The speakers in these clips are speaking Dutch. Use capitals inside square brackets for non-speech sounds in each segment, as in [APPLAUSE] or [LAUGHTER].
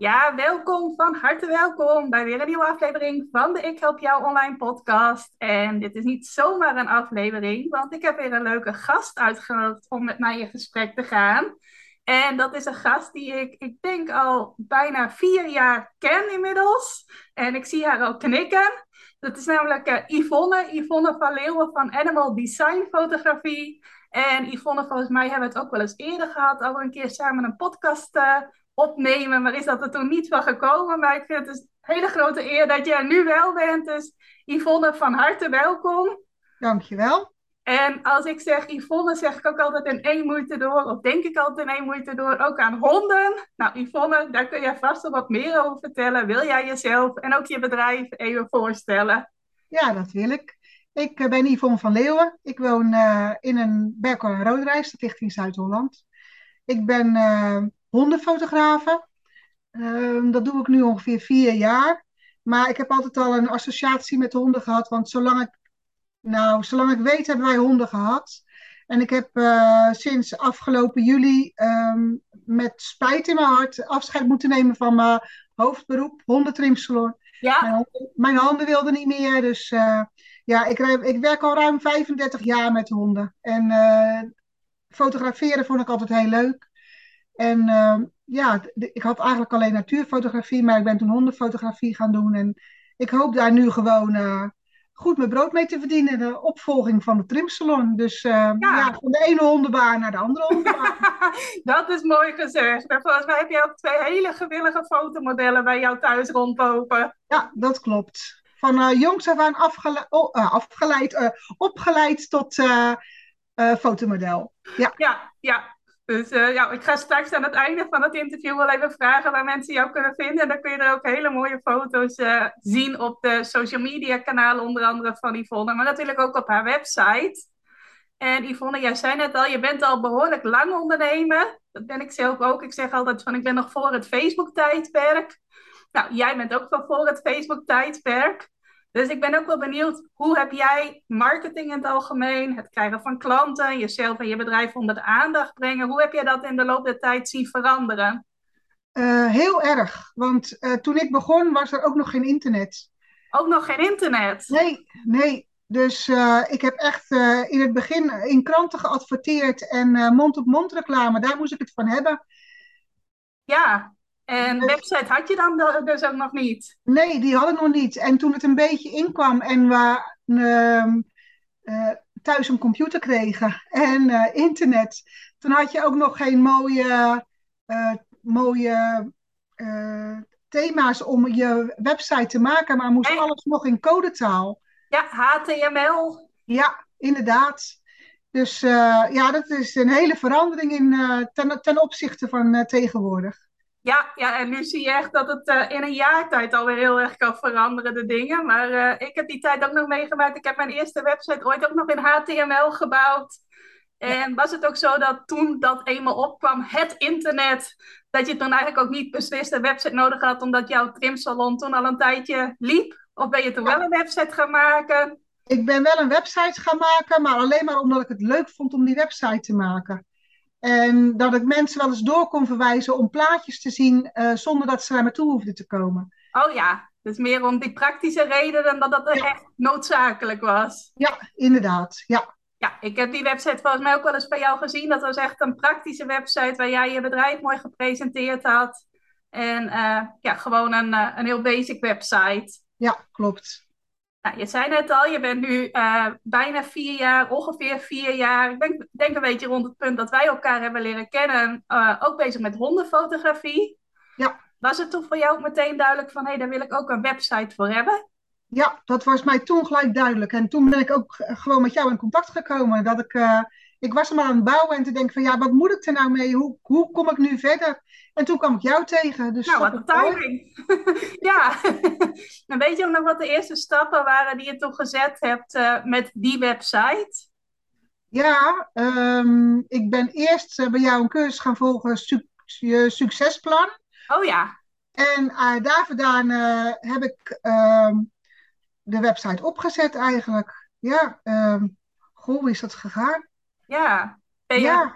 Ja, welkom, van harte welkom bij weer een nieuwe aflevering van de Ik Help Jou Online podcast. En dit is niet zomaar een aflevering, want ik heb weer een leuke gast uitgenodigd om met mij in gesprek te gaan. En dat is een gast die ik, ik denk al bijna vier jaar ken inmiddels. En ik zie haar ook knikken. Dat is namelijk uh, Yvonne, Yvonne van Leeuwen van Animal Design Fotografie. En Yvonne, volgens mij hebben we het ook wel eens eerder gehad, al een keer samen een podcast uh, opnemen, maar is dat er toen niet van gekomen. Maar ik vind het dus een hele grote eer dat jij er nu wel bent. Dus Yvonne, van harte welkom. Dankjewel. En als ik zeg Yvonne, zeg ik ook altijd in één moeite door, of denk ik altijd in één moeite door, ook aan honden. Nou, Yvonne, daar kun je vast wel wat meer over vertellen. Wil jij jezelf en ook je bedrijf even voorstellen? Ja, dat wil ik. Ik ben Yvonne van Leeuwen. Ik woon uh, in een Berkel en Roodreis, dat ligt in Zuid-Holland. Ik ben uh, hondenfotografen. Uh, dat doe ik nu ongeveer vier jaar. Maar ik heb altijd al een associatie met honden gehad. Want zolang ik, nou, zolang ik weet hebben wij honden gehad. En ik heb uh, sinds afgelopen juli um, met spijt in mijn hart afscheid moeten nemen van mijn hoofdberoep, hondentrimsalon. Ja. Mijn, mijn handen wilden niet meer. Dus uh, ja, ik, ik, werk al ruim 35 jaar met honden. En uh, fotograferen vond ik altijd heel leuk. En uh, ja, ik had eigenlijk alleen natuurfotografie, maar ik ben toen hondenfotografie gaan doen. En ik hoop daar nu gewoon uh, goed mijn brood mee te verdienen. De opvolging van de trimsalon. Dus uh, ja. ja. van de ene hondenbaan naar de andere hondenbaan. [LAUGHS] dat is mooi gezegd. En volgens mij heb je ook twee hele gewillige fotomodellen bij jou thuis rondlopen. Ja, dat klopt. Van jongs af aan afgele oh, afgeleid, opgeleid tot fotomodel. Ja, ja. ja. Dus uh, ja, ik ga straks aan het einde van het interview wel even vragen waar mensen jou kunnen vinden. En dan kun je er ook hele mooie foto's uh, zien op de social media kanalen, onder andere van Yvonne, maar natuurlijk ook op haar website. En Yvonne, jij zei net al, je bent al behoorlijk lang ondernemer. Dat ben ik zelf ook. Ik zeg altijd van, ik ben nog voor het Facebook-tijdperk. Nou, jij bent ook wel voor het Facebook-tijdperk. Dus ik ben ook wel benieuwd, hoe heb jij marketing in het algemeen, het krijgen van klanten, jezelf en je bedrijf onder de aandacht brengen, hoe heb jij dat in de loop der tijd zien veranderen? Uh, heel erg, want uh, toen ik begon was er ook nog geen internet. Ook nog geen internet? Nee, nee. Dus uh, ik heb echt in het begin in kranten geadverteerd en mond-op-mond reclame, daar moest ik het van hebben. Ja, en website had je dan dus ook nog niet? Nee, die hadden nog niet. En toen het een beetje inkwam en we uh, uh, thuis een computer kregen en uh, internet, toen had je ook nog geen mooie, uh, mooie thema's om je website te maken, maar moest nee. alles nog in codetaal. Ja, HTML. Ja, inderdaad. Dus ja, dat is een hele verandering in, ten, ten opzichte van tegenwoordig. Ja, ja, en nu zie je echt dat het uh, in een jaar tijd alweer heel erg kan veranderen, de dingen. Maar uh, ik heb die tijd ook nog meegemaakt. Ik heb mijn eerste website ooit ook nog in HTML gebouwd. En was het ook zo dat toen dat eenmaal opkwam, het internet, dat je toen eigenlijk ook niet beslist een website nodig had, omdat jouw trimsalon toen al een tijdje liep? Of ben je toen wel een website gaan maken? Ik ben wel een website gaan maken, maar alleen maar omdat ik het leuk vond om die website te maken. En dat ik mensen wel eens door kon verwijzen om plaatjes te zien uh, zonder dat ze naar me toe hoefden te komen. Oh ja, dus meer om die praktische reden dan dat dat ja. echt noodzakelijk was. Ja, inderdaad. Ja. ja, ik heb die website volgens mij ook wel eens bij jou gezien. Dat was echt een praktische website waar jij je bedrijf mooi gepresenteerd had. En uh, ja, gewoon een, uh, een heel basic website. Ja, klopt. Nou, je zei net al, je bent nu uh, bijna vier jaar, ongeveer vier jaar. Ik denk, denk een beetje rond het punt dat wij elkaar hebben leren kennen. Uh, ook bezig met hondenfotografie. Ja. Was het toen voor jou ook meteen duidelijk van, hé, hey, daar wil ik ook een website voor hebben? Ja, dat was mij toen gelijk duidelijk. En toen ben ik ook gewoon met jou in contact gekomen. Dat ik uh, ik was hem aan het bouwen en te denken van ja, wat moet ik er nou mee? Hoe, hoe kom ik nu verder? En toen kwam ik jou tegen. Dus nou, wat een timing. [LAUGHS] ja. En weet je ook nog wat de eerste stappen waren die je toen gezet hebt uh, met die website? Ja, um, ik ben eerst uh, bij jou een cursus gaan volgen, su je succesplan. Oh ja. En uh, daar vandaan heb ik um, de website opgezet eigenlijk. Ja, um, goh, hoe is dat gegaan? Ja. Ben je, ja.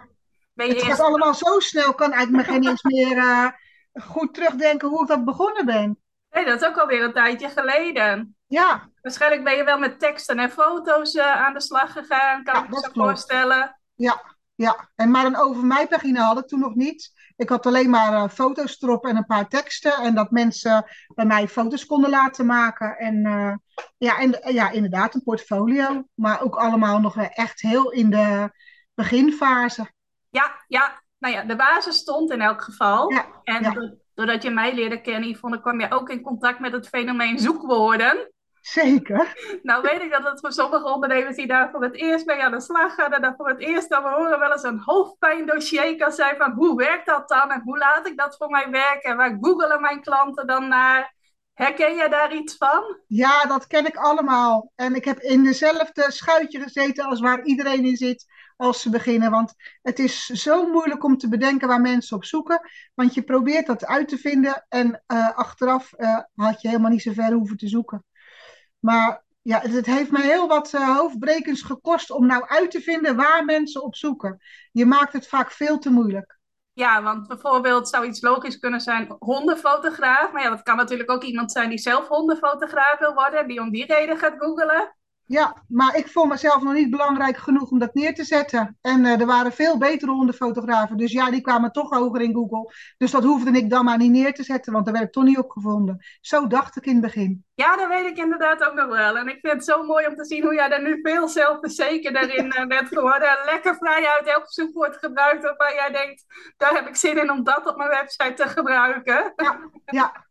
Ben je het eerst... gaat allemaal zo snel, kan eigenlijk me geen eens meer goed terugdenken hoe ik dat begonnen ben. Nee, dat is ook alweer een tijdje geleden. Ja. Waarschijnlijk ben je wel met teksten en foto's uh, aan de slag gegaan, kan ja, ik me zo voorstellen. Ja, ja. En maar een over mij pagina had ik toen nog niet. Ik had alleen maar uh, foto's erop en een paar teksten. En dat mensen bij mij foto's konden laten maken. En uh, ja, en, ja, inderdaad, een portfolio. Maar ook allemaal nog echt heel in de beginfase. Ja, ja. Nou ja, de basis stond in elk geval. Ja, en ja. Doordat je mij leerde kennen, Yvonne, kwam je ook in contact met het fenomeen zoekwoorden. Zeker. Nou weet ik dat het voor sommige ondernemers die daar voor het eerst mee aan de slag gaan en dat voor het eerst dan horen wel eens een hoofdpijndossier kan zijn van hoe werkt dat dan en hoe laat ik dat voor mij werken en waar googelen mijn klanten dan naar. Herken jij daar iets van? Ja, dat ken ik allemaal. En ik heb in dezelfde schuitje gezeten als waar iedereen in zit als ze beginnen. Want het is zo moeilijk om te bedenken waar mensen op zoeken. Want je probeert dat uit te vinden en uh, achteraf uh, had je helemaal niet zo ver hoeven te zoeken. Maar ja, het, heeft mij heel wat uh, hoofdbrekens gekost om nou uit te vinden waar mensen op zoeken. Je maakt het vaak veel te moeilijk. Ja, want bijvoorbeeld zou iets logisch kunnen zijn hondenfotograaf. Maar ja, dat kan natuurlijk ook iemand zijn die zelf hondenfotograaf wil worden. En die om die reden gaat googelen. Ja, maar ik vond mezelf nog niet belangrijk genoeg om dat neer te zetten. En uh, er waren veel betere hondenfotografen. Dus ja, die kwamen toch hoger in Google. Dus dat hoefde ik dan maar niet neer te zetten, want daar werd ik toch niet op gevonden. Zo dacht ik in het begin. Ja, dat weet ik inderdaad ook nog wel. En ik vind het zo mooi om te zien hoe jij er nu veel zelfverzekerder in uh, bent geworden. En lekker vrij uit elk zoekwoord gebruikt waarvan jij denkt, daar heb ik zin in om dat op mijn website te gebruiken. Ja, ja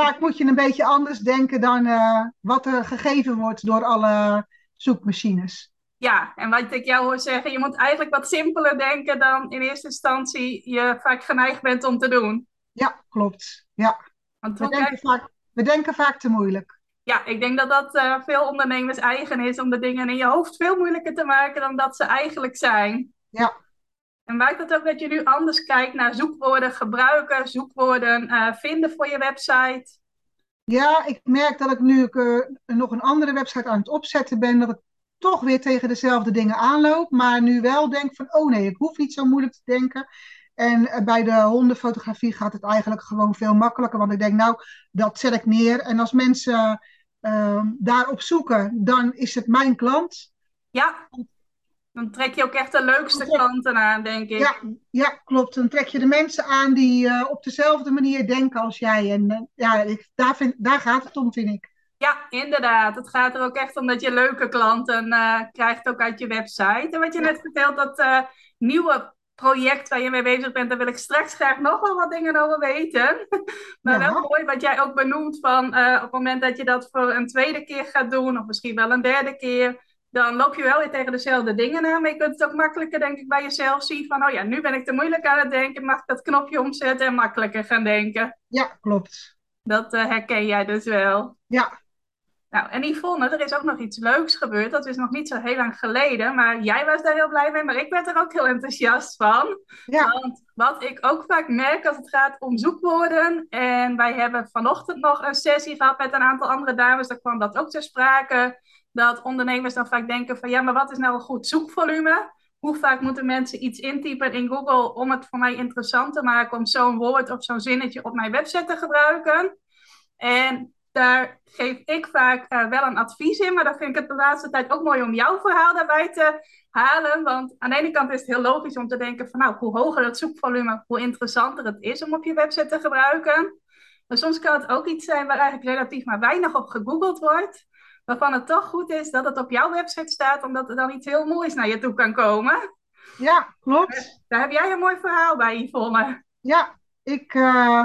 vaak moet je een beetje anders denken dan uh, wat er gegeven wordt door alle zoekmachines. Ja, en wat ik jou hoor zeggen, je moet eigenlijk wat simpeler denken dan in eerste instantie je vaak geneigd bent om te doen. Ja, klopt. Ja. Want we, denken vaak, we denken vaak te moeilijk. Ja, ik denk dat dat uh, veel ondernemers eigen is om de dingen in je hoofd veel moeilijker te maken dan dat ze eigenlijk zijn. Ja. En maakt dat ook dat je nu anders kijkt naar zoekwoorden gebruiken, zoekwoorden uh, vinden voor je website? Ja, ik merk dat ik nu ik, uh, nog een andere website aan het opzetten ben, dat ik toch weer tegen dezelfde dingen aanloop. Maar nu wel denk van, oh nee, ik hoef niet zo moeilijk te denken. En uh, bij de hondenfotografie gaat het eigenlijk gewoon veel makkelijker. Want ik denk, nou, dat zet ik neer. En als mensen daarop zoeken, dan is het mijn klant. Ja. Dan trek je ook echt de leukste klanten aan, denk ik. Ja, ja, klopt. Dan trek je de mensen aan die uh, op dezelfde manier denken als jij. En uh, ja, ik, daar, vind, daar gaat het om, vind ik. Ja, inderdaad. Het gaat er ook echt om dat je leuke klanten uh, krijgt ook uit je website. En wat je ja. net vertelt, dat nieuwe project waar je mee bezig bent, daar wil ik straks graag nog wel wat dingen over weten. [LAUGHS] maar ja. wel mooi wat jij ook benoemt van op het moment dat je dat voor een tweede keer gaat doen, of misschien wel een derde keer dan loop je wel weer tegen dezelfde dingen aan. Maar je kunt het ook makkelijker, denk ik, bij jezelf zien van, oh ja, nu ben ik te moeilijk aan het denken, mag ik dat knopje omzetten en makkelijker gaan denken. Ja, klopt. Dat uh, herken jij dus wel. Ja. Nou, en Yvonne, er is ook nog iets leuks gebeurd. Dat is nog niet zo heel lang geleden, maar jij was daar heel blij mee, maar ik werd er ook heel enthousiast van. Ja. Want wat ik ook vaak merk als het gaat om zoekwoorden, en wij hebben vanochtend nog een sessie gehad met een aantal andere dames, daar kwam dat ook ter sprake dat ondernemers dan vaak denken van ja, maar wat is nou een goed zoekvolume? Hoe vaak moeten mensen iets intypen in Google om het voor mij interessant te maken om zo'n woord of zo'n zinnetje op mijn website te gebruiken? En daar geef ik vaak uh, wel een advies in, maar dan vind ik het de laatste tijd ook mooi om jouw verhaal daarbij te halen. Want aan de ene kant is het heel logisch om te denken van nou, hoe hoger het zoekvolume, hoe interessanter het is om op je website te gebruiken. Maar soms kan het ook iets zijn waar eigenlijk relatief maar weinig op gegoogeld wordt waarvan het toch goed is dat het op jouw website staat, omdat er dan iets heel moois naar je toe kan komen. Ja, klopt. Daar heb jij een mooi verhaal bij, Yvonne. Ja, ik, uh,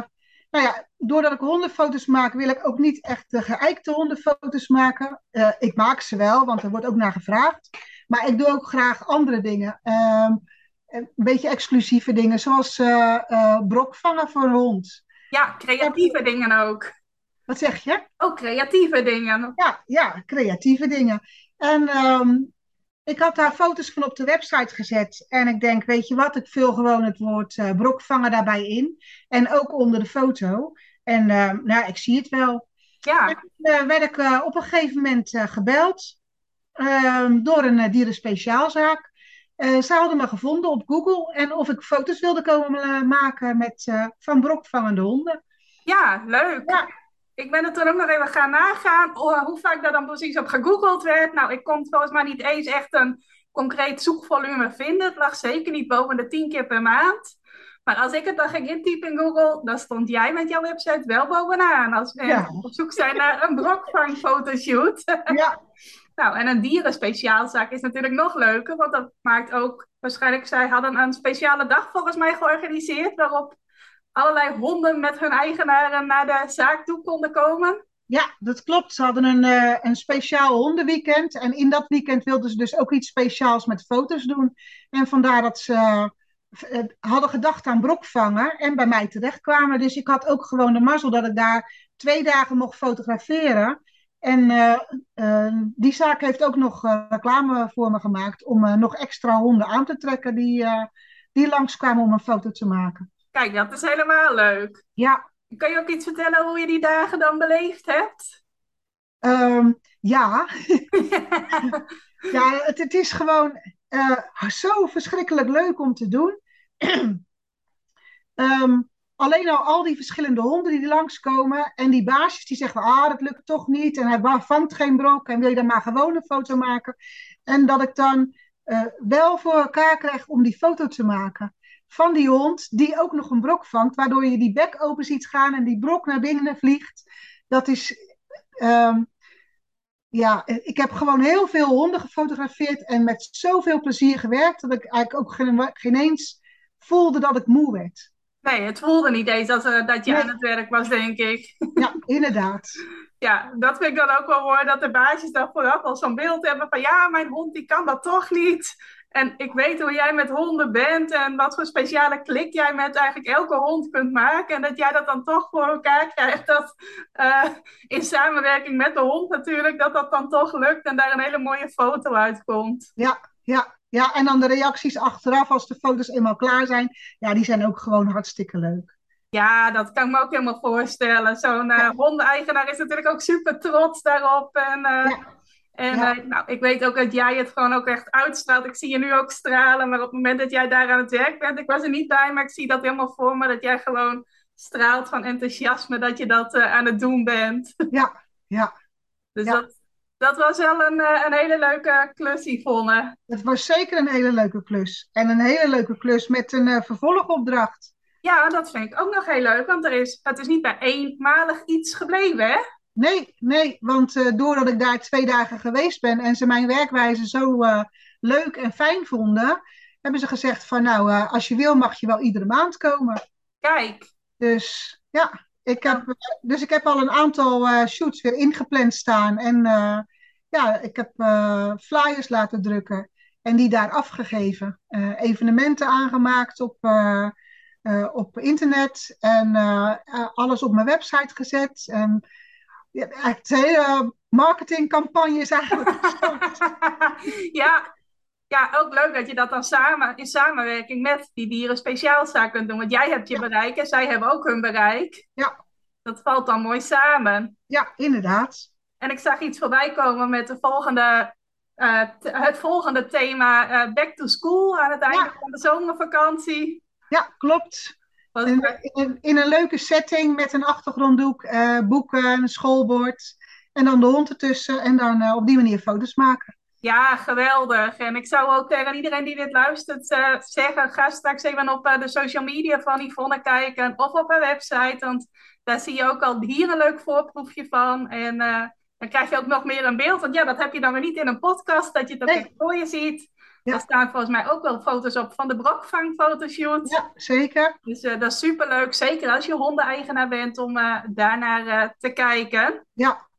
nou ja, doordat ik hondenfoto's maak, wil ik ook niet echt de geëikte hondenfoto's maken. Uh, ik maak ze wel, want er wordt ook naar gevraagd. Maar ik doe ook graag andere dingen. Ehm, een beetje exclusieve dingen, zoals uh, brok vangen voor een hond. Ja, creatieve dingen ook. Wat zeg je? Ook creatieve dingen. Ja, ja creatieve dingen. En ehm, ik had daar foto's van op de website gezet. En ik denk, weet je wat, ik vul gewoon het woord uh, brokvangen daarbij in. En ook onder de foto. En uh, nou, ik zie het wel. Ja. En uh, werd ik op een gegeven moment gebeld ehm, door een dierenspeciaalzaak. ze hadden me gevonden op Google en of ik foto's wilde komen maken met van brokvangende honden. Ja, leuk. Ja. Ik ben er toen ook nog even gaan nagaan oh, hoe vaak dat dan precies op gegoogeld werd. Nou, ik kon volgens mij niet eens echt een concreet zoekvolume vinden. Het lag zeker niet boven de 10 keer per maand. Maar als ik het dan ging intypen in Google, dan stond jij met jouw website wel bovenaan. Als we ja. op zoek zijn naar een brokvangfotoshoot. Ja. [LAUGHS] nou, en een dierenspeciaalzaak is natuurlijk nog leuker, want dat maakt ook, waarschijnlijk, zij hadden een speciale dag volgens mij georganiseerd, waarop allerlei honden met hun eigenaren naar de zaak toe konden komen. Ja, dat klopt. Ze hadden een, uh, een speciaal hondenweekend. En in dat weekend wilden ze dus ook iets speciaals met foto's doen. En vandaar dat ze uh, hadden gedacht aan brokvangen en bij mij terechtkwamen. Dus ik had ook gewoon de mazzel dat ik daar twee dagen mocht fotograferen. En die zaak heeft ook nog reclame voor me gemaakt om nog extra honden aan te trekken die, die langskwamen om een foto te maken. Kijk, dat is helemaal leuk. Ja. Kan je ook iets vertellen hoe je die dagen dan beleefd hebt? Um, ja. [LAUGHS] ja, het, het, is gewoon uh, zo verschrikkelijk leuk om te doen. um, [CLEARS THROAT] alleen al al die verschillende honden die langskomen en die baasjes die zeggen, ah, dat lukt toch niet en hij vangt geen brok en wil je dan maar gewoon een foto maken. En dat ik dan uh, wel voor elkaar krijg om die foto te maken van die hond, die ook nog een brok vangt, waardoor je die bek open ziet gaan en die brok naar binnen vliegt. Dat is, um, ja, ik heb gewoon heel veel honden gefotografeerd en met zoveel plezier gewerkt, dat ik eigenlijk ook geen, geen eens voelde dat ik moe werd. Nee, het voelde niet eens dat, uh, dat je nee. aan het werk was, denk ik. Ja, inderdaad. [LAUGHS] ja, dat vind ik dan ook wel mooi, dat de baasjes dan vooraf al zo'n beeld hebben van ja, mijn hond die kan dat toch niet. En ik weet hoe jij met honden bent en wat voor speciale klik jij met eigenlijk elke hond kunt maken. En dat jij dat dan toch voor elkaar krijgt. Dat uh, in samenwerking met de hond natuurlijk, dat dat dan toch lukt en daar een hele mooie foto uitkomt. Ja, ja, ja. En dan de reacties achteraf als de foto's eenmaal klaar zijn. Ja, die zijn ook gewoon hartstikke leuk. Ja, dat kan ik me ook helemaal voorstellen. Zo'n uh, ja. hondeneigenaar is natuurlijk ook super trots daarop. En, uh, ja. En ja. uh, nou, ik weet ook dat jij het gewoon ook echt uitstraalt. Ik zie je nu ook stralen, maar op het moment dat jij daar aan het werk bent, ik was er niet bij, maar ik zie dat helemaal voor me, dat jij gewoon straalt van enthousiasme dat je dat uh, aan het doen bent. [LAUGHS] Ja, ja. Dus ja. Dat, dat was wel een, uh, een hele leuke klus, Yvonne. Het was zeker een hele leuke klus. En een hele leuke klus met een vervolgopdracht. Ja, dat vind ik ook nog heel leuk, want er is, het is niet bij eenmalig iets gebleven, hè? Nee, nee, want uh, doordat ik daar twee dagen geweest ben en ze mijn werkwijze zo uh, leuk en fijn vonden, hebben ze gezegd van nou, uh, als je wil mag je wel iedere maand komen. Kijk. Dus ja, ik heb, dus ik heb al een aantal shoots weer ingepland staan en ja, ik heb flyers laten drukken en die daar afgegeven. evenementen aangemaakt op, op internet en alles op mijn website gezet en ja, echt hele marketingcampagne is eigenlijk [LAUGHS] ja, ja, ook leuk dat je dat dan samen in samenwerking met die dieren speciaalzaak kunt doen. Want jij hebt je ja. bereik en zij hebben ook hun bereik. Ja. Dat valt dan mooi samen. Ja, inderdaad. En ik zag iets voorbij komen met de volgende, uh, het volgende thema uh, Back to School aan het einde ja. van de zomervakantie. Ja, klopt. In, een leuke setting met een achtergronddoek, uh, boeken, een schoolbord en dan de hond ertussen en dan uh, op die manier foto's maken. Ja, geweldig. En ik zou ook tegen iedereen die dit luistert uh, zeggen, ga straks even op de social media van Yvonne kijken of op haar website, want daar zie je ook al hier een leuk voorproefje van. En dan krijg je ook nog meer een beeld, want ja, dat heb je dan weer niet in een podcast, dat je het ook nee. voor je ziet. Ja. Daar staan volgens mij ook wel foto's op van de brokvangfotoshoot. Ja, zeker. Dus uh, dat is superleuk. Zeker als je hondeneigenaar bent om uh, daarnaar uh, te kijken. Ja.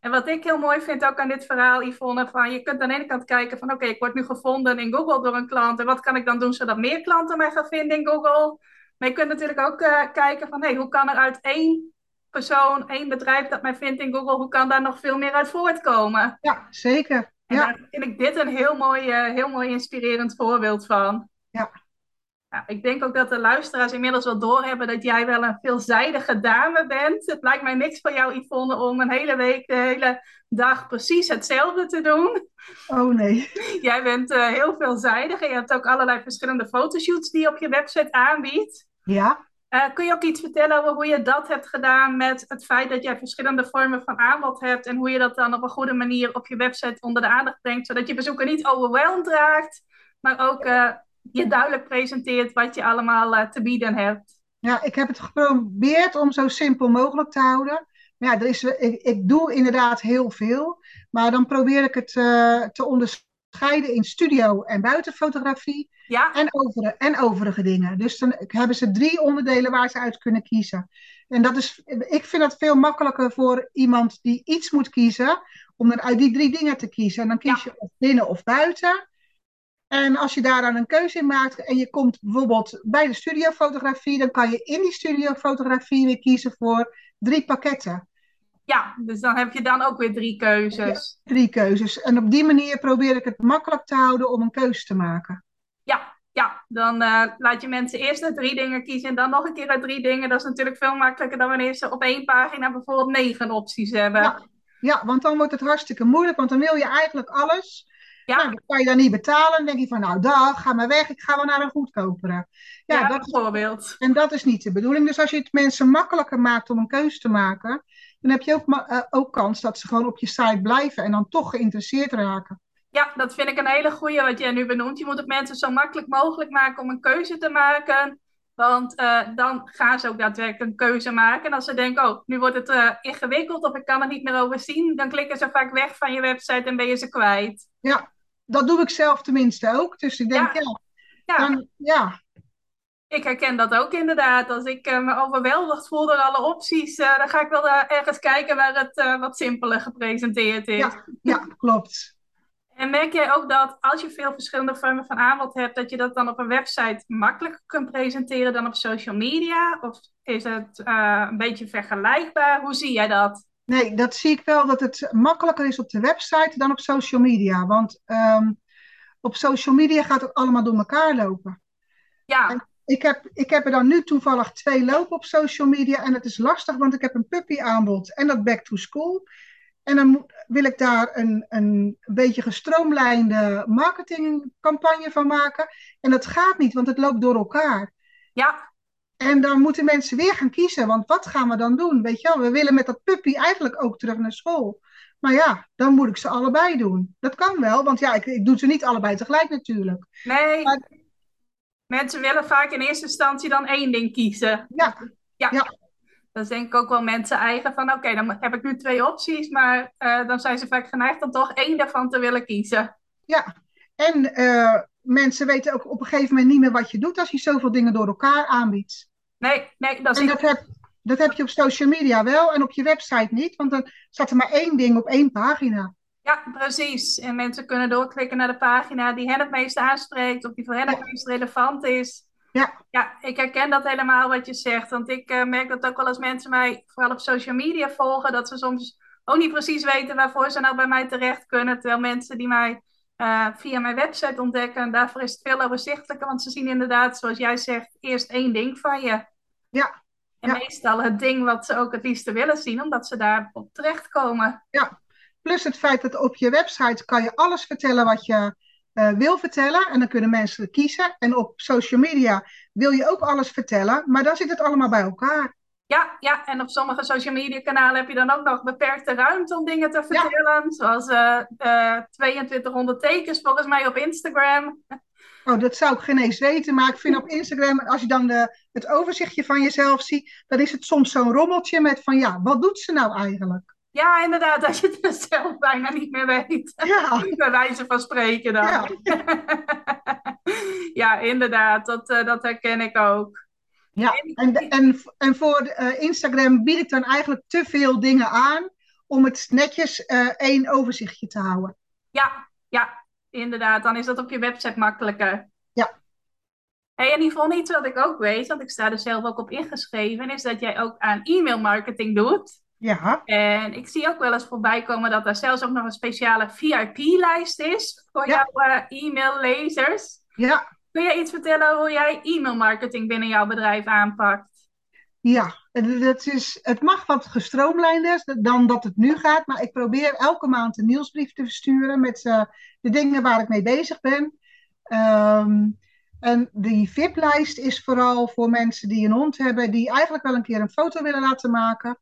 En wat ik heel mooi vind ook aan dit verhaal, Yvonne, van je kunt aan de ene kant kijken van oké, ik word nu gevonden in Google door een klant en wat kan ik dan doen zodat meer klanten mij gaan vinden in Google? Maar je kunt natuurlijk ook uh, kijken van hey, hoe kan er uit één persoon, één bedrijf dat mij vindt in Google, hoe kan daar nog veel meer uit voortkomen? Ja, zeker. En ja. daar vind ik dit een heel mooi, uh, heel mooi inspirerend voorbeeld van. Ja. Nou, ik denk ook dat de luisteraars inmiddels wel doorhebben dat jij wel een veelzijdige dame bent. Het lijkt mij niks voor jou, Yvonne, om een hele week, de hele dag precies hetzelfde te doen. Oh nee. Jij bent uh, heel veelzijdig en je hebt ook allerlei verschillende fotoshoots die je op je website aanbiedt. Ja. Uh, kun je ook iets vertellen over hoe je dat hebt gedaan met het feit dat jij verschillende vormen van aanbod hebt en hoe je dat dan op een goede manier op je website onder de aandacht brengt, zodat je bezoeker niet overweldigd raakt, maar ook uh, je duidelijk presenteert wat je allemaal uh, te bieden hebt? Ja, ik heb het geprobeerd om zo simpel mogelijk te houden. Maar ja, er is, ik, doe inderdaad heel veel, maar dan probeer ik het te onderscheiden in studio en buitenfotografie. Ja. En, over, en overige dingen. Dus dan hebben ze drie onderdelen waar ze uit kunnen kiezen. En dat is, ik vind dat veel makkelijker voor iemand die iets moet kiezen, om er uit die drie dingen te kiezen. En dan kies Ja. je of binnen of buiten. En als je daar dan een keuze in maakt en je komt bijvoorbeeld bij de studiofotografie, dan kan je in die studiofotografie weer kiezen voor drie pakketten. Ja, dus dan heb je dan ook weer drie keuzes. Drie keuzes. En op die manier probeer ik het makkelijk te houden om een keuze te maken. Ja, ja. dan eh, laat je mensen eerst uit drie dingen kiezen en dan nog een keer uit drie dingen. Dat is natuurlijk veel makkelijker dan wanneer ze op één pagina bijvoorbeeld negen opties hebben. Ja. Ja, want dan wordt het hartstikke moeilijk, want dan wil je eigenlijk alles. Ja. Nou, dan kan je dan niet betalen. Dan denk je van, nou dag, ga maar weg. Ik ga wel naar een goedkopere. Ja, Ja, dat, bijvoorbeeld. en dat is niet de bedoeling. Dus als je het mensen makkelijker maakt om een keuze te maken, dan heb je ook, eh, ook kans dat ze gewoon op je site blijven en dan toch geïnteresseerd raken. Ja, dat vind ik een hele goeie wat jij nu benoemt. Je moet het mensen zo makkelijk mogelijk maken om een keuze te maken. Want eh, dan gaan ze ook daadwerkelijk een keuze maken. En als ze denken, oh, nu wordt het eh, ingewikkeld of ik kan het niet meer overzien, dan klikken ze vaak weg van je website en ben je ze kwijt. Ja, dat doe ik zelf tenminste ook. Dus ik denk, Ja. ja, Ja, dan, ja, ik herken dat ook inderdaad. Als ik eh, me overweldigd voel door alle opties, eh, dan ga ik wel eh, ergens kijken waar het wat simpeler gepresenteerd is. ja, ja, klopt. En merk jij ook dat als je veel verschillende vormen van aanbod hebt, dat je dat dan op een website makkelijker kunt presenteren dan op social media? Of is het een beetje vergelijkbaar? Hoe zie jij dat? Nee, dat zie ik wel dat het makkelijker is op de website dan op social media. Want ehm, op social media gaat het allemaal door elkaar lopen. Ja, Ik heb, ik heb er dan nu toevallig twee lopen op social media. En het is lastig, want ik heb een puppy aanbod en dat back to school. En dan wil ik daar een, een beetje gestroomlijnde marketingcampagne van maken. En dat gaat niet, want het loopt door elkaar. ja, En dan moeten mensen weer gaan kiezen, want wat gaan we dan doen? Weet je wel, we willen met dat puppy eigenlijk ook terug naar school. Maar ja, dan moet ik ze allebei doen. Dat kan wel, want ja, ik, ik doe ze niet allebei tegelijk natuurlijk. nee. Maar- Mensen willen vaak in eerste instantie dan één ding kiezen. Ja, Ja, Ja. dat is denk ik ook wel mensen eigen van, oké, dan heb ik nu twee opties, maar eh, dan zijn ze vaak geneigd om toch één daarvan te willen kiezen. ja. En eh, mensen weten ook op een gegeven moment niet meer wat je doet als je zoveel dingen door elkaar aanbiedt. Nee, nee, dat is En dat heb, dat heb je op social media wel en op je website niet, want dan staat er maar één ding op één pagina. Ja, precies. En mensen kunnen doorklikken naar de pagina die hen het meest aanspreekt of die voor hen het Ja. meest relevant is. Ja. Ja, ik herken dat helemaal wat je zegt. Want ik eh, merk dat ook wel als mensen mij vooral op social media volgen, dat ze soms ook niet precies weten waarvoor ze nou bij mij terecht kunnen. Terwijl mensen die mij eh, via mijn website ontdekken, daarvoor is het veel overzichtelijker. Want ze zien inderdaad, zoals jij zegt, eerst één ding van je. Ja, En Ja. meestal het ding wat ze ook het liefste willen zien, omdat ze daarop terechtkomen. Plus het feit dat op je website kan je alles vertellen wat je eh, wil vertellen. En dan kunnen mensen kiezen. En op social media wil je ook alles vertellen. Maar dan zit het allemaal bij elkaar. Ja, ja, en op sommige social media kanalen heb je dan ook nog beperkte ruimte om dingen te vertellen. Zoals eh eh 2200 tekens volgens mij op Instagram. Oh, dat zou ik geen eens weten. Maar ik vind op Instagram, als je dan de, het overzichtje van jezelf ziet, dan is het soms zo'n rommeltje met van ja, wat doet ze nou eigenlijk? Ja, inderdaad, dat je het zelf bijna niet meer weet. Ja, [LAUGHS] Bij wijze van spreken dan. Ja. [LAUGHS] Ja, inderdaad, dat, eh, dat herken ik ook. ja. En, en, en voor eh, Instagram bied ik dan eigenlijk te veel dingen aan om het netjes uh, één overzichtje te houden. Ja, ja, inderdaad. Dan is dat op je website makkelijker. Ja. Hey, en Yvonne, iets wat ik ook weet, want ik sta er zelf ook op ingeschreven, is dat jij ook aan e-mail marketing doet. Ja. En ik zie ook wel eens voorbij komen dat er zelfs ook nog een speciale VIP-lijst is voor jouw uh, e-maillezers. Ja. Kun je iets vertellen hoe jij e-mailmarketing binnen jouw bedrijf aanpakt? Ja, het, is, het mag wat gestroomlijnder dan dat het nu gaat, maar ik probeer elke maand een nieuwsbrief te versturen met uh, de dingen waar ik mee bezig ben. Um, en die VIP-lijst is vooral voor mensen die een hond hebben, die eigenlijk wel een keer een foto willen laten maken.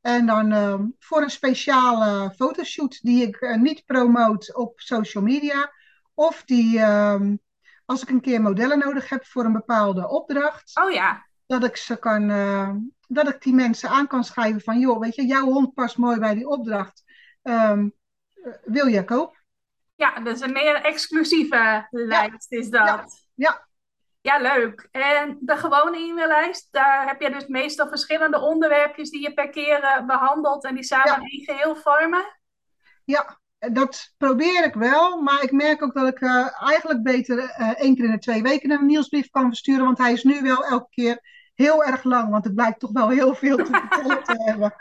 En dan uh, voor een speciale fotoshoot die ik uh, niet promoot op social media. Of die, uh, als ik een keer modellen nodig heb voor een bepaalde opdracht. Oh ja. Dat ik ze kan, ehm, dat ik die mensen aan kan schrijven van, joh, weet je, jouw hond past mooi bij die opdracht. Ehm, wil je koop? Ja, dus een meer exclusieve lijst is dat. Ja. ja. Ja, leuk. En de gewone e-maillijst, daar heb je dus meestal verschillende onderwerpjes die je per keer uh, behandelt en die samen ja. een geheel vormen? Ja, dat probeer ik wel, maar ik merk ook dat ik uh, eigenlijk beter uh, één keer in de twee weken een nieuwsbrief kan versturen, want hij is nu wel elke keer heel erg lang, want het blijkt toch wel heel veel te [LAUGHS] vertellen te hebben.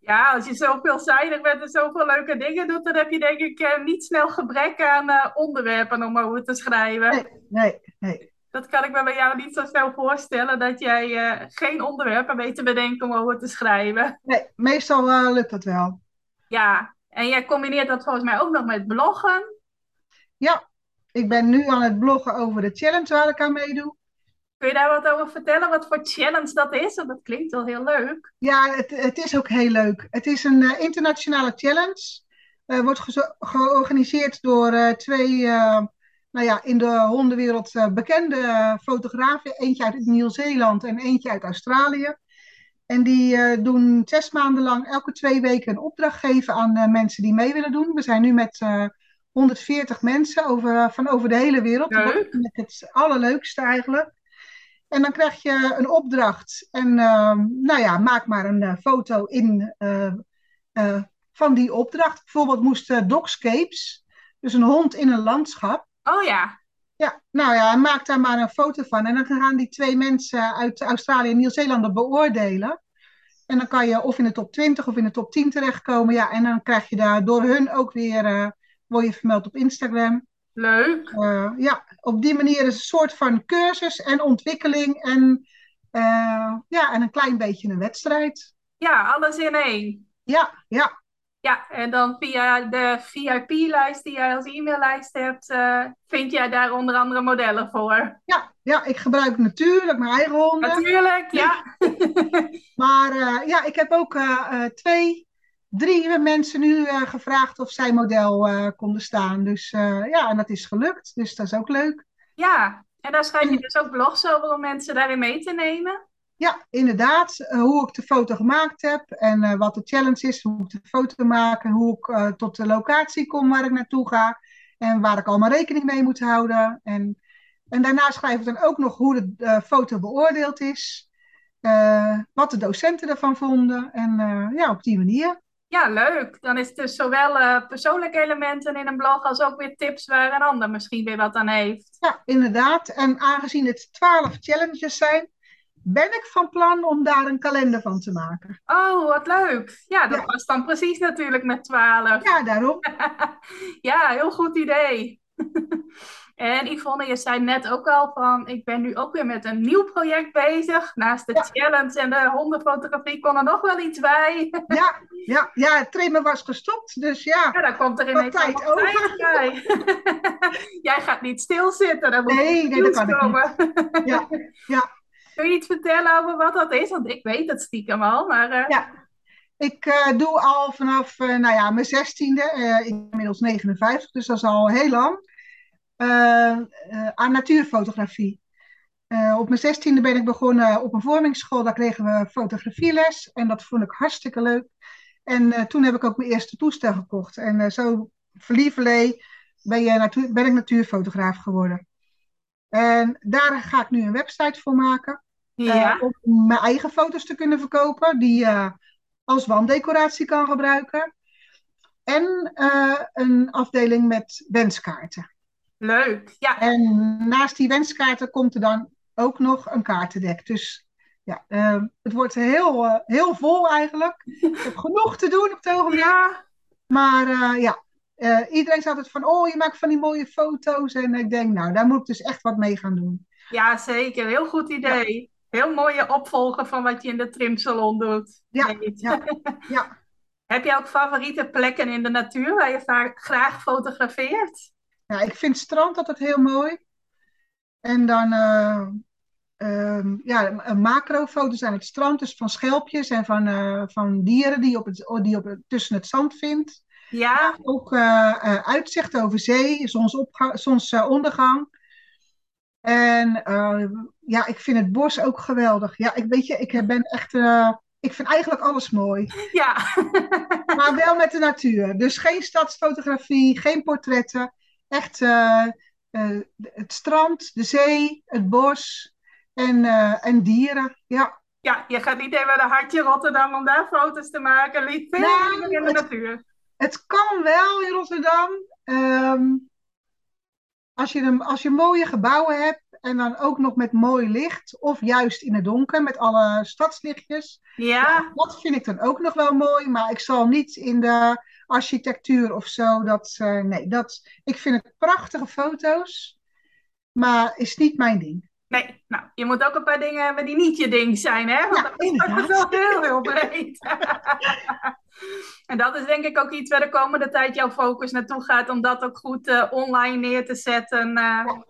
Ja, als je zo veelzijdig bent en zoveel leuke dingen doet, dan heb je denk ik niet snel gebrek aan onderwerpen om over te schrijven. Nee, nee, nee dat kan ik me bij jou niet zo snel voorstellen, dat jij uh, geen onderwerpen weet te bedenken om over te schrijven. Nee, meestal uh, lukt dat wel. Ja, en jij combineert dat volgens mij ook nog met bloggen. Ja, ik ben nu aan het bloggen over de challenge waar ik aan meedoe. Kun je daar wat over vertellen, wat voor challenge dat is? Want dat klinkt wel heel leuk. Ja, het, het is ook heel leuk. Het is een uh, internationale challenge. wordt ge georganiseerd door twee nou ja, in de hondenwereld uh, bekende fotografen. Eentje uit Nieuw-Zeeland en eentje uit Australië. En die uh, doen zes maanden lang elke twee weken een opdracht geven aan uh, mensen die mee willen doen. We zijn nu met 140 mensen over, van over de hele wereld. Leuk. Het allerleukste eigenlijk. En dan krijg je een opdracht. En nou ja, maak maar een foto in, van die opdracht. Bijvoorbeeld moest dogscapes, dus een hond in een landschap. Oh ja. Ja, nou ja, maak daar maar een foto van. En dan gaan die twee mensen uit Australië en Nieuw-Zeeland dat beoordelen. En dan kan je of in de top 20 of in de top 10 terechtkomen. Ja, en dan krijg je daar door hun ook weer, uh, word je vermeld op Instagram. Leuk. Uh, ja, op die manier is het een soort van cursus en ontwikkeling en, uh, ja, en een klein beetje een wedstrijd. Ja, alles in één. Ja, ja. Ja, en dan via de VIP-lijst die jij als e-maillijst hebt, uh, vind jij daar onder andere modellen voor. Ja, ja ik gebruik natuurlijk mijn eigen honden. Natuurlijk, ja. [LAUGHS] maar uh, ja, ik heb ook uh, twee, drie mensen nu gevraagd of zij model konden staan. Dus ja, en dat is gelukt. Dus dat is ook leuk. Ja, en daar schrijf je dus ook blogs over om mensen daarin mee te nemen. Ja, inderdaad. Uh, hoe ik de foto gemaakt heb en uh, wat de challenge is, hoe ik de foto maak en hoe ik uh, tot de locatie kom waar ik naartoe ga en waar ik allemaal rekening mee moet houden. En, en daarna schrijf ik dan ook nog hoe de foto beoordeeld is, wat de docenten ervan vonden en ja, op die manier. Ja, leuk. Dan is het dus zowel persoonlijke elementen in een blog als ook weer tips waar een ander misschien weer wat aan heeft. Ja, inderdaad. En aangezien het twaalf challenges zijn, ben ik van plan om daar een kalender van te maken. Oh, wat leuk. Ja, dat ja. was dan precies natuurlijk met 12. Ja, daarom. [LAUGHS] ja, heel goed idee. [LAUGHS] en Yvonne, je zei net ook al van, ik ben nu ook weer met een nieuw project bezig. Naast de ja. challenge en de hondenfotografie kon er nog wel iets bij. [LAUGHS] ja, ja, ja, het trimmen was gestopt, dus ja. Ja, dan komt er ineens tijd over. bij. Jij gaat niet stilzitten, dan moet nee, nee, dat kan komen. ik niet. Ja, ja. Kun je iets vertellen over wat dat is? Want ik weet het stiekem al, maar... Uh... Ja, ik uh, doe al vanaf uh, nou ja, mijn zestiende, ben inmiddels 59, dus dat is al heel lang, aan natuurfotografie. op mijn zestiende ben ik begonnen op een vormingsschool, daar kregen we fotografieles en dat vond ik hartstikke leuk. En toen heb ik ook mijn eerste toestel gekocht. En zo verlievelee ben, ben ik natuurfotograaf geworden. En daar ga ik nu een website voor maken. Ja. Uh, om mijn eigen foto's te kunnen verkopen. Die uh, als wanddecoratie kan gebruiken. En eh, een afdeling met wenskaarten. Leuk, ja. En naast die wenskaarten komt er dan ook nog een kaartendek. Dus ja, uh, het wordt heel, uh, heel vol eigenlijk. Ik heb genoeg te doen op het ogenblik. Ja. Maar uh, ja, iedereen zegt het van, oh, je maakt van die mooie foto's. En ik denk, nou, daar moet ik dus echt wat mee gaan doen. Ja, zeker. Heel goed idee. Heel mooie opvolger van wat je in de trimsalon doet. Ja, ja, ja. [LAUGHS] Heb je ook favoriete plekken in de natuur waar je vaak graag fotografeert? Ja, ik vind strand altijd heel mooi. En dan uh, uh, ja, macrofoto's aan het strand, dus van schelpjes en van, uh, van dieren die, op het, die op het, tussen het zand vindt. Ja. Ook uitzicht over zee, zonsondergang. En ja, ik vind het bos ook geweldig. Ja, ik weet je, ik ben echt ik vind eigenlijk alles mooi. Ja. [LAUGHS] maar wel met de natuur. Dus geen stadsfotografie, geen portretten. Echt uh, uh, het strand, de zee, het bos en, en dieren. Ja. ja, je gaat niet even naar Hartje Rotterdam om daar foto's te maken. Lief nou, in de het, natuur. Het kan wel in Rotterdam. Um, als, je een, als je mooie gebouwen hebt en dan ook nog met mooi licht, of juist in het donker met alle stadslichtjes. Ja. Dat vind ik dan ook nog wel mooi, maar ik zal niet in de architectuur of zo. Dat, uh, nee, dat, ik vind het prachtige foto's, maar is niet mijn ding. Nee, nou, je moet ook een paar dingen hebben die niet je ding zijn, hè? Want ja, dat is wel heel, heel breed. [LAUGHS] en dat is denk ik ook iets waar de komende tijd jouw focus naartoe gaat, om dat ook goed uh, online neer te zetten. Uh, ja.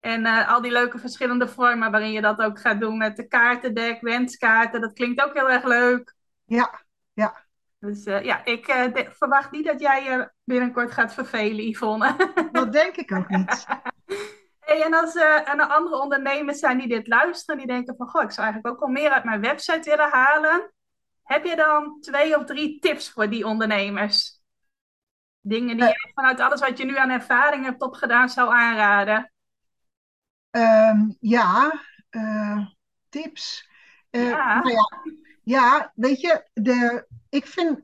En uh, al die leuke verschillende vormen waarin je dat ook gaat doen met de kaartendek, wenskaarten. Dat klinkt ook heel erg leuk. Ja, ja. Dus uh, ja, ik uh, de, verwacht niet dat jij je binnenkort gaat vervelen, Yvonne. Dat denk ik ook niet. [LAUGHS] hey, en als er en andere ondernemers zijn die dit luisteren, die denken van, goh, ik zou eigenlijk ook wel meer uit mijn website willen halen. Heb je dan twee of drie tips voor die ondernemers? Dingen die je vanuit alles wat je nu aan ervaring hebt opgedaan zou aanraden? Um, ja, uh, tips. Uh, ja. Nou ja, ja, weet je, de, ik vind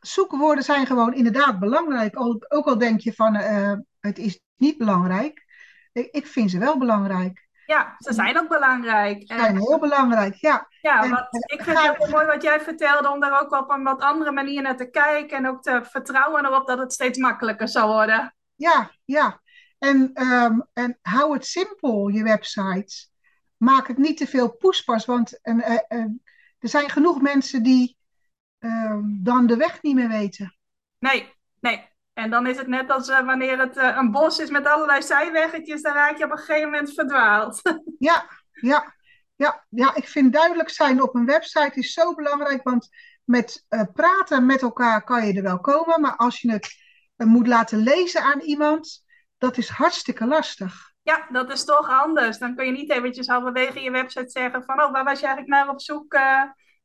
zoekwoorden zijn gewoon inderdaad belangrijk. Ook, ook al denk je van uh, het is niet belangrijk. Ik, ik, vind ze wel belangrijk. Ja, ze zijn ook belangrijk. Ze zijn heel belangrijk, ja. Ja, en, wat, ik vind het heel mooi wat jij vertelde om daar ook op een wat andere manier naar te kijken en ook te vertrouwen erop dat het steeds makkelijker zal worden. Ja, ja. En, um, en hou het simpel, je website. Maak het niet te veel poespas, want en, uh, uh, er zijn genoeg mensen die uh, dan de weg niet meer weten. Nee, nee. En dan is het net als uh, wanneer het uh, een bos is met allerlei zijweggetjes, dan raak je op een gegeven moment verdwaald. [LAUGHS] ja, ja, ja, ja, ik vind duidelijk zijn op een website is zo belangrijk, want met uh, praten met elkaar kan je er wel komen, maar als je het moet laten lezen aan iemand, dat is hartstikke lastig. Ja, dat is toch anders. Dan kun je niet eventjes halverwege je website zeggen van, oh, waar was je eigenlijk naar op zoek?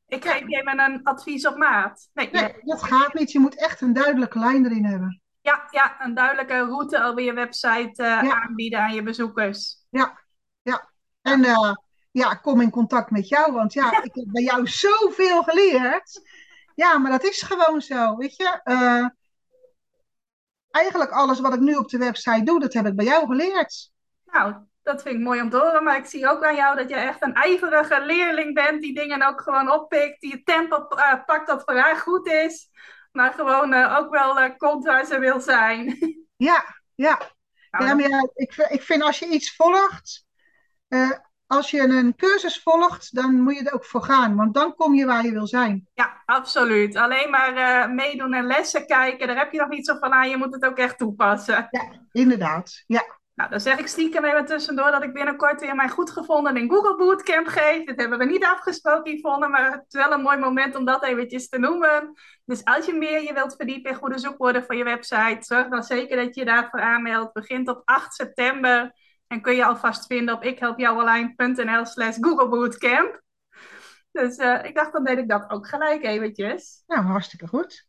Ik geef je even een advies op maat. Nee, nee, dat gaat niet. Je moet echt een duidelijke lijn erin hebben. Ja, ja een duidelijke route over je website uh, ja. aanbieden aan je bezoekers. Ja, ja. En uh, ja, kom in contact met jou, want ja, ik heb bij jou zoveel geleerd. Ja, maar dat is gewoon zo, weet je. Uh, eigenlijk alles wat ik nu op de website doe, dat heb ik bij jou geleerd. Nou, dat vind ik mooi om te horen. Maar ik zie ook aan jou dat je echt een ijverige leerling bent. Die dingen ook gewoon oppikt. Die het tempo pakt dat voor haar goed is. Maar gewoon uh, ook wel komt waar ze wil zijn. [LAUGHS] Ja, ja. Nou, ja, maar ja, ik, ik vind als je iets volgt. als je een cursus volgt, dan moet je er ook voor gaan. Want dan kom je waar je wil zijn. Ja, absoluut. Alleen maar meedoen en lessen kijken, daar heb je nog niet zo van aan. Je moet het ook echt toepassen. Ja, inderdaad. Ja. Nou, dan zeg ik stiekem even tussendoor dat ik binnenkort weer mijn goed gevonden in Google Bootcamp geef. Dit hebben we niet afgesproken, Yvonne, maar het is wel een mooi moment om dat eventjes te noemen. Dus als je meer je wilt verdiepen in goede zoekwoorden voor je website, zorg dan zeker dat je je daarvoor aanmeldt. Begint op 8 september en kun je alvast vinden op ikhelpjouonline.nl slash Google Bootcamp. Dus uh, ik dacht, dan deed ik dat ook gelijk eventjes. Nou, hartstikke goed.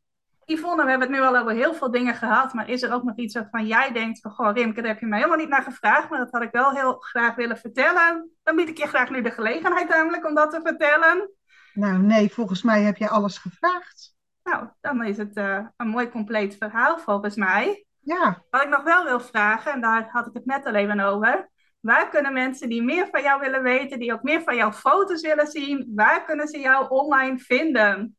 Yvonne, we hebben het nu al over heel veel dingen gehad, maar is er ook nog iets waarvan jij denkt van, goh Rimke, daar heb je mij helemaal niet naar gevraagd, maar dat had ik wel heel graag willen vertellen. Dan bied ik je graag nu de gelegenheid namelijk om dat te vertellen. Nou, nee, volgens mij heb je alles gevraagd. Nou, dan is het uh, een mooi compleet verhaal volgens mij. Ja. Wat ik nog wel wil vragen, en daar had ik het net al even over. Waar kunnen mensen die meer van jou willen weten, die ook meer van jouw foto's willen zien, waar kunnen ze jou online vinden?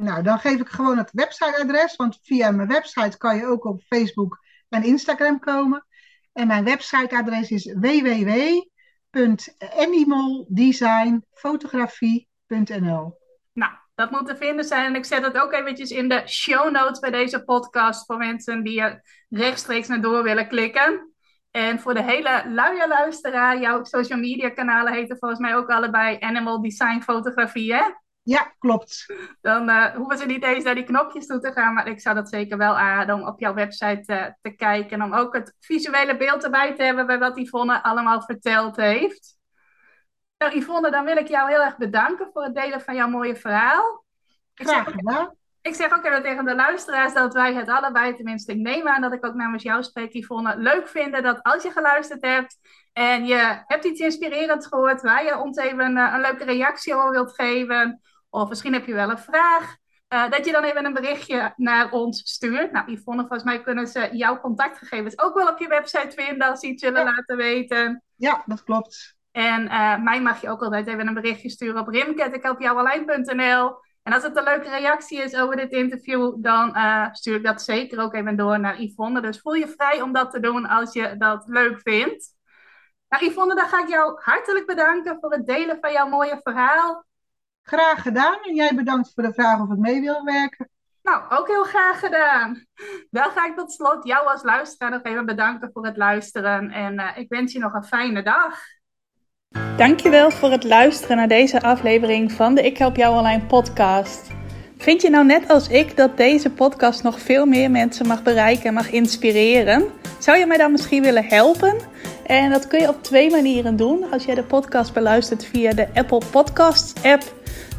Nou, dan geef ik gewoon het websiteadres, want via mijn website kan je ook op Facebook en Instagram komen. En mijn websiteadres is www.animaldesignfotografie.nl. Nou, dat moet te vinden zijn. En ik zet het ook eventjes in de show notes bij deze podcast voor mensen die rechtstreeks naar door willen klikken. En voor de hele luie luisteraar, jouw social media kanalen heten volgens mij ook allebei Animal Design Fotografie, hè? Ja, klopt. Dan uh, hoeven ze niet eens naar die knopjes toe te gaan, maar ik zou dat zeker wel aanraden om op jouw website uh, te kijken. En om ook het visuele beeld erbij te hebben bij wat Yvonne allemaal verteld heeft. Nou, Yvonne, dan wil ik jou heel erg bedanken voor het delen van jouw mooie verhaal. Graag gedaan. Ik zeg ook even tegen de luisteraars dat wij het allebei, tenminste ik neem aan dat ik ook namens jou spreek, Yvonne, leuk vinden dat als je geluisterd hebt en je hebt iets inspirerends gehoord waar je ons even een, een leuke reactie over wilt geven, of misschien heb je wel een vraag, uh, dat je dan even een berichtje naar ons stuurt. Nou, Yvonne, volgens mij kunnen ze jouw contactgegevens ook wel op je website vinden als ze iets willen Ja. laten weten. Ja, dat klopt. En eh, mij mag je ook altijd even een berichtje sturen op rimke.ikhelpjouwalijn.nl. En als het een leuke reactie is over dit interview, dan eh, stuur ik dat zeker ook even door naar Yvonne. Dus voel je vrij om dat te doen als je dat leuk vindt. Nou, Yvonne, dan ga ik jou hartelijk bedanken voor het delen van jouw mooie verhaal. Graag gedaan. En jij bedankt voor de vraag of ik mee wil werken. Nou, ook heel graag gedaan. Dan ga ik tot slot jou als luisteraar nog even bedanken voor het luisteren. En eh, ik wens je nog een fijne dag. Dankjewel voor het luisteren naar deze aflevering van de Ik Help Jou Online podcast. Vind je nou net als ik dat deze podcast nog veel meer mensen mag bereiken en mag inspireren? Zou je mij dan misschien willen helpen? En dat kun je op twee manieren doen. Als jij de podcast beluistert via de Apple Podcasts app,